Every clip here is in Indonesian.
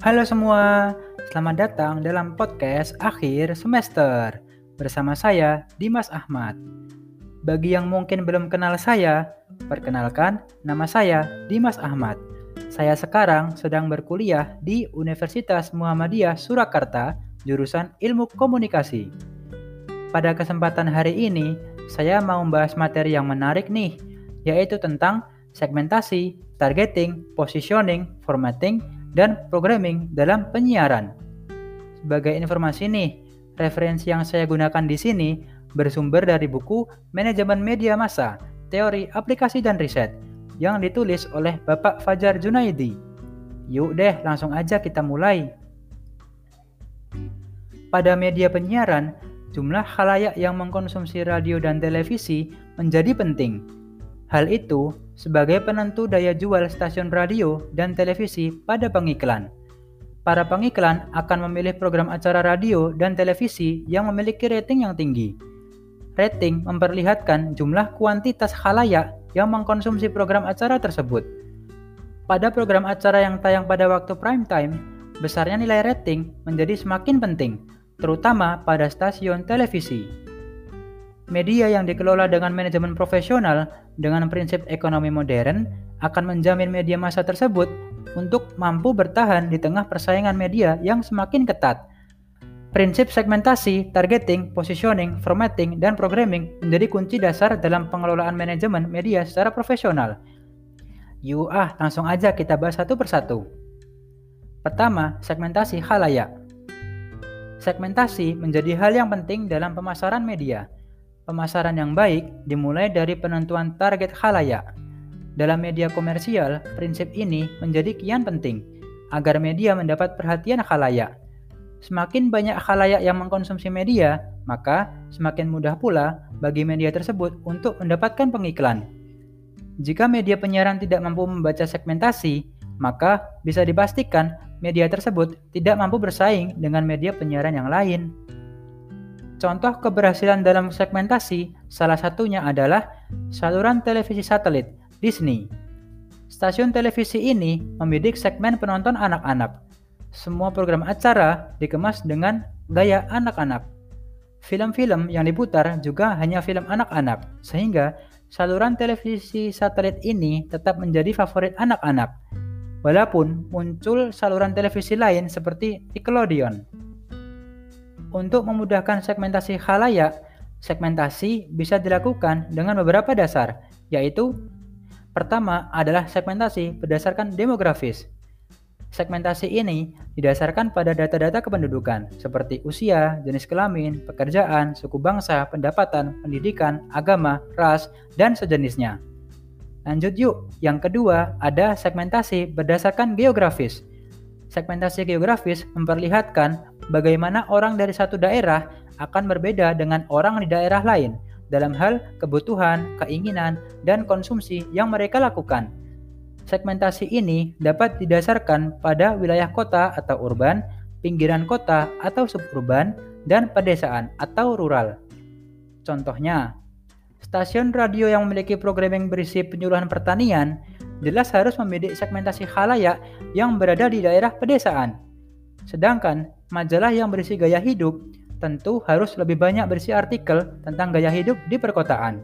Halo semua, selamat datang dalam podcast akhir semester bersama saya Dimas Ahmad. Bagi yang mungkin belum kenal saya, perkenalkan nama saya Dimas Ahmad. Saya sekarang sedang berkuliah di Universitas Muhammadiyah Surakarta, jurusan Ilmu Komunikasi. Pada kesempatan hari ini, saya mau membahas materi yang menarik nih, yaitu tentang segmentasi, targeting, positioning, formatting, dan programming dalam penyiaran. Sebagai informasi nih, referensi yang saya gunakan di sini bersumber dari buku Manajemen Media Massa, Teori Aplikasi dan Riset yang ditulis oleh Bapak Fajar Junaidi. Yuk deh, langsung aja kita mulai. Pada media penyiaran, jumlah khalayak yang mengkonsumsi radio dan televisi menjadi penting. Hal itu sebagai penentu daya jual stasiun radio dan televisi pada pengiklan. Para pengiklan akan memilih program acara radio dan televisi yang memiliki rating yang tinggi. Rating memperlihatkan jumlah kuantitas khalayak yang mengkonsumsi program acara tersebut. Pada program acara yang tayang pada waktu prime time, besarnya nilai rating menjadi semakin penting, terutama pada stasiun televisi. Media yang dikelola dengan manajemen profesional dengan prinsip ekonomi modern akan menjamin media massa tersebut untuk mampu bertahan di tengah persaingan media yang semakin ketat. Prinsip segmentasi, targeting, positioning, formatting, dan programming menjadi kunci dasar dalam pengelolaan manajemen media secara profesional. Yuk ah, langsung aja kita bahas satu persatu. Pertama, segmentasi halayak. Segmentasi menjadi hal yang penting dalam pemasaran media Pemasaran yang baik dimulai dari penentuan target khalayak. Dalam media komersial, prinsip ini menjadi kian penting agar media mendapat perhatian khalayak. Semakin banyak khalayak yang mengkonsumsi media, maka semakin mudah pula bagi media tersebut untuk mendapatkan pengiklan. Jika media penyiaran tidak mampu membaca segmentasi, maka bisa dipastikan media tersebut tidak mampu bersaing dengan media penyiaran yang lain. Contoh keberhasilan dalam segmentasi salah satunya adalah saluran televisi satelit Disney. Stasiun televisi ini membidik segmen penonton anak-anak. Semua program acara dikemas dengan gaya anak-anak. Film-film yang diputar juga hanya film anak-anak, sehingga saluran televisi satelit ini tetap menjadi favorit anak-anak. Walaupun muncul saluran televisi lain seperti Nickelodeon. Untuk memudahkan segmentasi khalayak, segmentasi bisa dilakukan dengan beberapa dasar, yaitu pertama adalah segmentasi berdasarkan demografis. Segmentasi ini didasarkan pada data-data kependudukan seperti usia, jenis kelamin, pekerjaan, suku bangsa, pendapatan, pendidikan, agama, ras, dan sejenisnya. Lanjut yuk, yang kedua ada segmentasi berdasarkan geografis. Segmentasi geografis memperlihatkan bagaimana orang dari satu daerah akan berbeda dengan orang di daerah lain dalam hal kebutuhan, keinginan, dan konsumsi yang mereka lakukan. Segmentasi ini dapat didasarkan pada wilayah kota atau urban, pinggiran kota atau suburban, dan pedesaan atau rural. Contohnya, stasiun radio yang memiliki programming berisi penyuluhan pertanian jelas harus membidik segmentasi khalayak yang berada di daerah pedesaan. Sedangkan majalah yang berisi gaya hidup tentu harus lebih banyak berisi artikel tentang gaya hidup di perkotaan.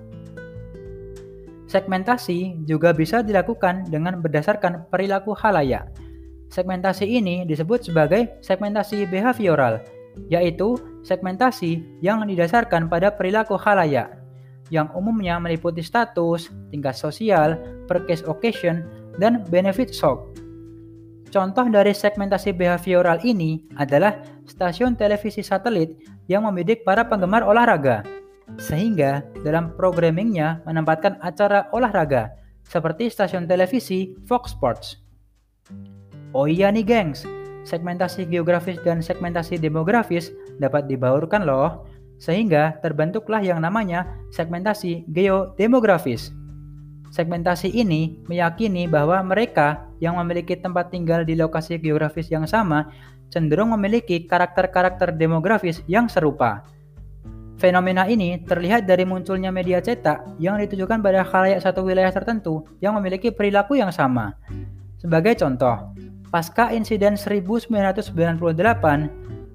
Segmentasi juga bisa dilakukan dengan berdasarkan perilaku khalayak. Segmentasi ini disebut sebagai segmentasi behavioral, yaitu segmentasi yang didasarkan pada perilaku khalayak yang umumnya meliputi status, tingkat sosial, purchase occasion, dan benefit shock. Contoh dari segmentasi behavioral ini adalah stasiun televisi satelit yang membidik para penggemar olahraga, sehingga dalam programmingnya menempatkan acara olahraga seperti stasiun televisi Fox Sports. Oh iya nih gengs, segmentasi geografis dan segmentasi demografis dapat dibaurkan loh sehingga terbentuklah yang namanya segmentasi geodemografis. Segmentasi ini meyakini bahwa mereka yang memiliki tempat tinggal di lokasi geografis yang sama cenderung memiliki karakter-karakter demografis yang serupa. Fenomena ini terlihat dari munculnya media cetak yang ditujukan pada khalayak satu wilayah tertentu yang memiliki perilaku yang sama. Sebagai contoh, Pasca insiden 1998,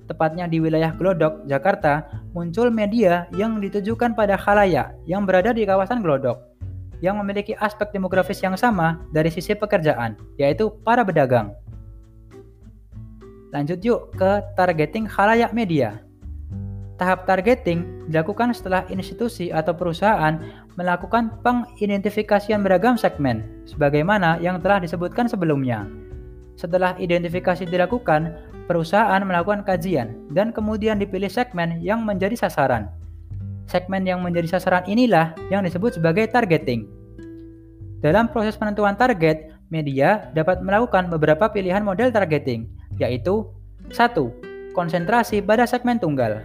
tepatnya di wilayah Glodok, Jakarta, muncul media yang ditujukan pada khalayak yang berada di kawasan Glodok yang memiliki aspek demografis yang sama dari sisi pekerjaan, yaitu para pedagang. Lanjut yuk ke targeting khalayak media. Tahap targeting dilakukan setelah institusi atau perusahaan melakukan pengidentifikasian beragam segmen, sebagaimana yang telah disebutkan sebelumnya. Setelah identifikasi dilakukan, perusahaan melakukan kajian dan kemudian dipilih segmen yang menjadi sasaran. Segmen yang menjadi sasaran inilah yang disebut sebagai targeting. Dalam proses penentuan target, media dapat melakukan beberapa pilihan model targeting, yaitu 1. Konsentrasi pada segmen tunggal.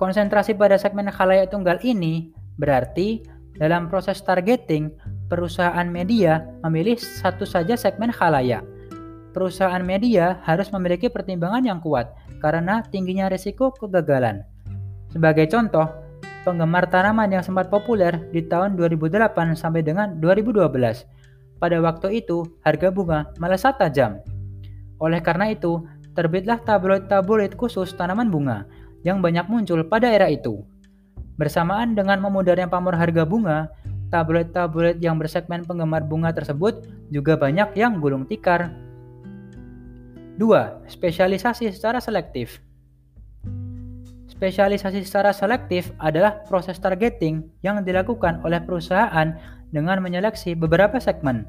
Konsentrasi pada segmen khalayak tunggal ini berarti dalam proses targeting, perusahaan media memilih satu saja segmen khalayak. Perusahaan media harus memiliki pertimbangan yang kuat karena tingginya risiko kegagalan. Sebagai contoh, penggemar tanaman yang sempat populer di tahun 2008 sampai dengan 2012. Pada waktu itu, harga bunga melesat tajam. Oleh karena itu, terbitlah tabloid-tabloid khusus tanaman bunga yang banyak muncul pada era itu. Bersamaan dengan memudarnya pamor harga bunga, tabloid-tabloid yang bersegmen penggemar bunga tersebut juga banyak yang gulung tikar. 2. Spesialisasi secara selektif. Spesialisasi secara selektif adalah proses targeting yang dilakukan oleh perusahaan dengan menyeleksi beberapa segmen.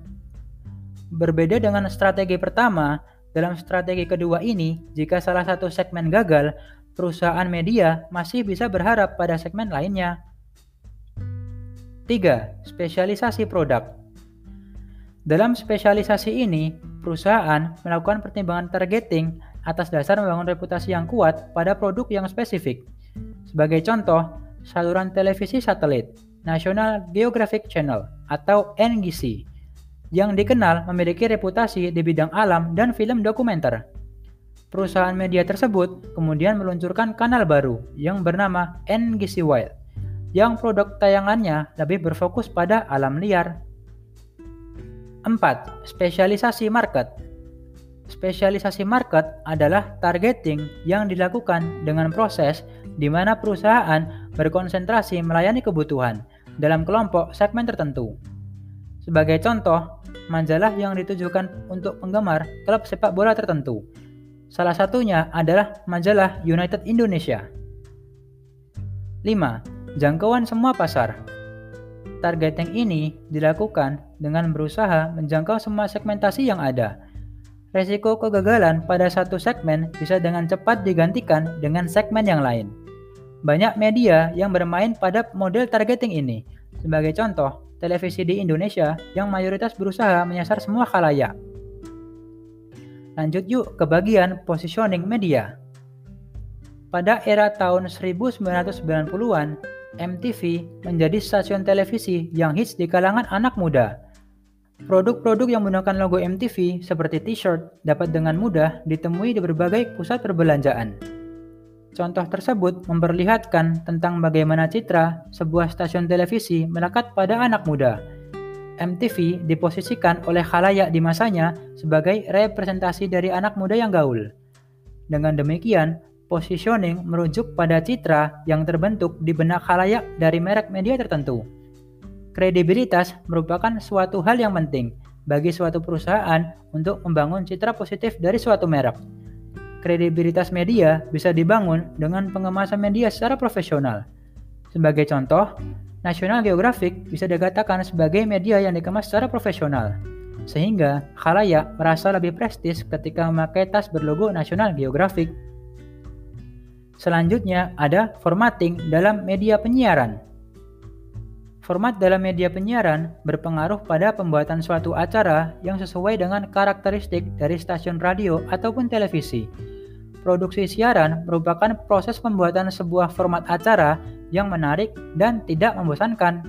Berbeda dengan strategi pertama, dalam strategi kedua ini, jika salah satu segmen gagal, perusahaan media masih bisa berharap pada segmen lainnya. 3. Spesialisasi produk. Dalam spesialisasi ini, perusahaan melakukan pertimbangan targeting atas dasar membangun reputasi yang kuat pada produk yang spesifik. Sebagai contoh, saluran televisi satelit National Geographic Channel atau NGC yang dikenal memiliki reputasi di bidang alam dan film dokumenter. Perusahaan media tersebut kemudian meluncurkan kanal baru yang bernama NGC Wild yang produk tayangannya lebih berfokus pada alam liar. 4. Spesialisasi market Spesialisasi market adalah targeting yang dilakukan dengan proses di mana perusahaan berkonsentrasi melayani kebutuhan dalam kelompok segmen tertentu. Sebagai contoh, majalah yang ditujukan untuk penggemar klub sepak bola tertentu. Salah satunya adalah majalah United Indonesia. 5. Jangkauan semua pasar. Targeting ini dilakukan dengan berusaha menjangkau semua segmentasi yang ada resiko kegagalan pada satu segmen bisa dengan cepat digantikan dengan segmen yang lain. Banyak media yang bermain pada model targeting ini. Sebagai contoh, televisi di Indonesia yang mayoritas berusaha menyasar semua khalayak. Lanjut yuk ke bagian positioning media. Pada era tahun 1990-an, MTV menjadi stasiun televisi yang hits di kalangan anak muda Produk-produk yang menggunakan logo MTV seperti t-shirt dapat dengan mudah ditemui di berbagai pusat perbelanjaan. Contoh tersebut memperlihatkan tentang bagaimana citra sebuah stasiun televisi melekat pada anak muda. MTV diposisikan oleh khalayak di masanya sebagai representasi dari anak muda yang gaul. Dengan demikian, positioning merujuk pada citra yang terbentuk di benak khalayak dari merek media tertentu. Kredibilitas merupakan suatu hal yang penting bagi suatu perusahaan untuk membangun citra positif dari suatu merek. Kredibilitas media bisa dibangun dengan pengemasan media secara profesional. Sebagai contoh, National Geographic bisa dikatakan sebagai media yang dikemas secara profesional, sehingga khalayak merasa lebih prestis ketika memakai tas berlogo National Geographic. Selanjutnya ada formatting dalam media penyiaran. Format dalam media penyiaran berpengaruh pada pembuatan suatu acara yang sesuai dengan karakteristik dari stasiun radio ataupun televisi. Produksi siaran merupakan proses pembuatan sebuah format acara yang menarik dan tidak membosankan.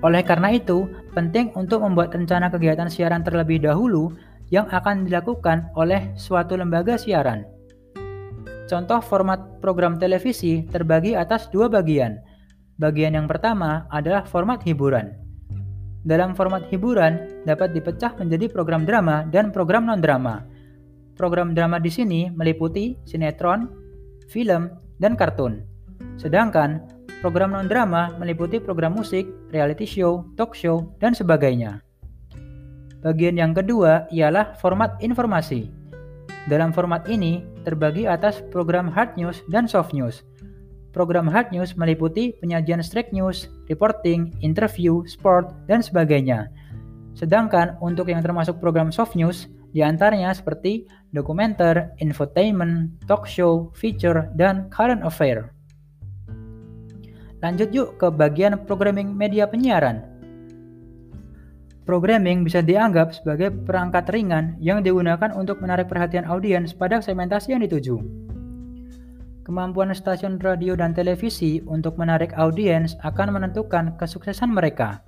Oleh karena itu, penting untuk membuat rencana kegiatan siaran terlebih dahulu yang akan dilakukan oleh suatu lembaga siaran. Contoh format program televisi terbagi atas dua bagian – Bagian yang pertama adalah format hiburan. dalam format hiburan dapat dipecah menjadi program drama dan program non-drama. Program drama di sini meliputi sinetron, film, dan kartun. Sedangkan program non-drama meliputi program musik, reality show, talk show, dan sebagainya. Bagian yang kedua ialah format informasi. Dalam format ini terbagi atas program hard news dan soft news. Program hard news meliputi penyajian straight news, reporting, interview, sport, dan sebagainya. Sedangkan untuk yang termasuk program soft news, di antaranya seperti dokumenter, infotainment, talk show, feature, dan current affair. Lanjut yuk ke bagian programming media penyiaran. Programming bisa dianggap sebagai perangkat ringan yang digunakan untuk menarik perhatian audiens pada segmentasi yang dituju. Kemampuan stasiun radio dan televisi untuk menarik audiens akan menentukan kesuksesan mereka.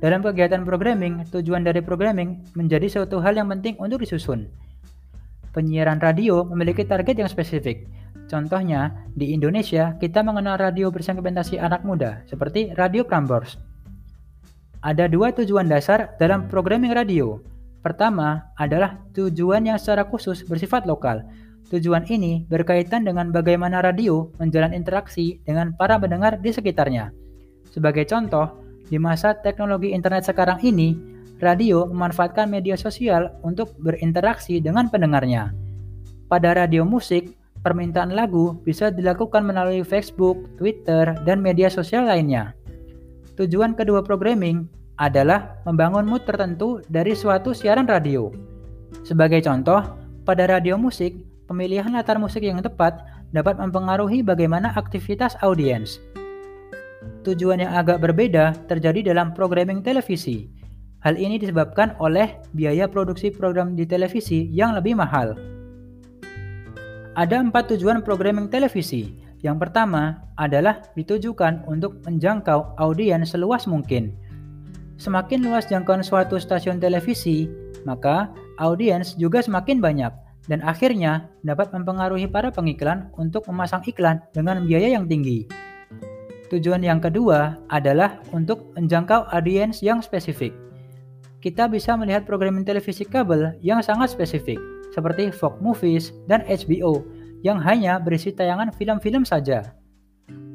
Dalam kegiatan programming, tujuan dari programming menjadi suatu hal yang penting untuk disusun. Penyiaran radio memiliki target yang spesifik. Contohnya, di Indonesia kita mengenal radio bersegmentasi anak muda, seperti Radio Prambors. Ada dua tujuan dasar dalam programming radio. Pertama adalah tujuan yang secara khusus bersifat lokal, Tujuan ini berkaitan dengan bagaimana radio menjalin interaksi dengan para pendengar di sekitarnya. Sebagai contoh, di masa teknologi internet sekarang ini, radio memanfaatkan media sosial untuk berinteraksi dengan pendengarnya. Pada radio musik, permintaan lagu bisa dilakukan melalui Facebook, Twitter, dan media sosial lainnya. Tujuan kedua programming adalah membangun mood tertentu dari suatu siaran radio. Sebagai contoh, pada radio musik, pemilihan latar musik yang tepat dapat mempengaruhi bagaimana aktivitas audiens. Tujuan yang agak berbeda terjadi dalam programming televisi. Hal ini disebabkan oleh biaya produksi program di televisi yang lebih mahal. Ada empat tujuan programming televisi. Yang pertama adalah ditujukan untuk menjangkau audiens seluas mungkin. Semakin luas jangkauan suatu stasiun televisi, maka audiens juga semakin banyak dan akhirnya dapat mempengaruhi para pengiklan untuk memasang iklan dengan biaya yang tinggi. Tujuan yang kedua adalah untuk menjangkau audiens yang spesifik. Kita bisa melihat programming televisi kabel yang sangat spesifik, seperti Fox Movies dan HBO, yang hanya berisi tayangan film-film saja.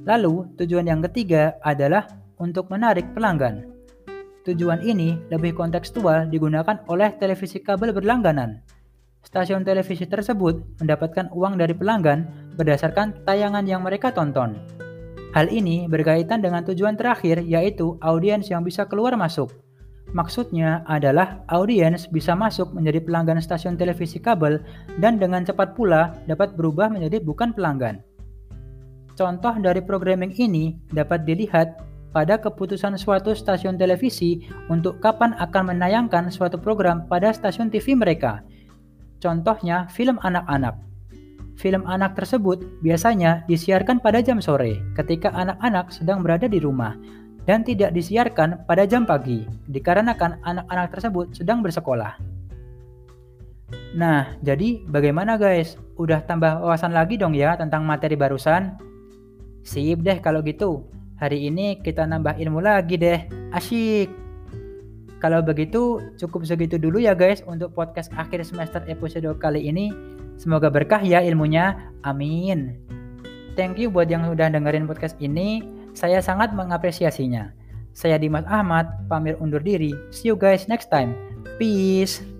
Lalu, tujuan yang ketiga adalah untuk menarik pelanggan. Tujuan ini lebih kontekstual digunakan oleh televisi kabel berlangganan Stasiun televisi tersebut mendapatkan uang dari pelanggan berdasarkan tayangan yang mereka tonton. Hal ini berkaitan dengan tujuan terakhir yaitu audiens yang bisa keluar masuk. Maksudnya adalah audiens bisa masuk menjadi pelanggan stasiun televisi kabel dan dengan cepat pula dapat berubah menjadi bukan pelanggan. Contoh dari programming ini dapat dilihat pada keputusan suatu stasiun televisi untuk kapan akan menayangkan suatu program pada stasiun TV mereka. Contohnya film anak-anak. Film anak tersebut biasanya disiarkan pada jam sore ketika anak-anak sedang berada di rumah dan tidak disiarkan pada jam pagi dikarenakan anak-anak tersebut sedang bersekolah. Nah, jadi bagaimana guys? Udah tambah wawasan lagi dong ya tentang materi barusan? Sip deh kalau gitu. Hari ini kita nambah ilmu lagi deh. Asyik. Kalau begitu cukup segitu dulu ya guys untuk podcast akhir semester episode kali ini. Semoga berkah ya ilmunya. Amin. Thank you buat yang sudah dengerin podcast ini. Saya sangat mengapresiasinya. Saya Dimas Ahmad, pamir undur diri. See you guys next time. Peace.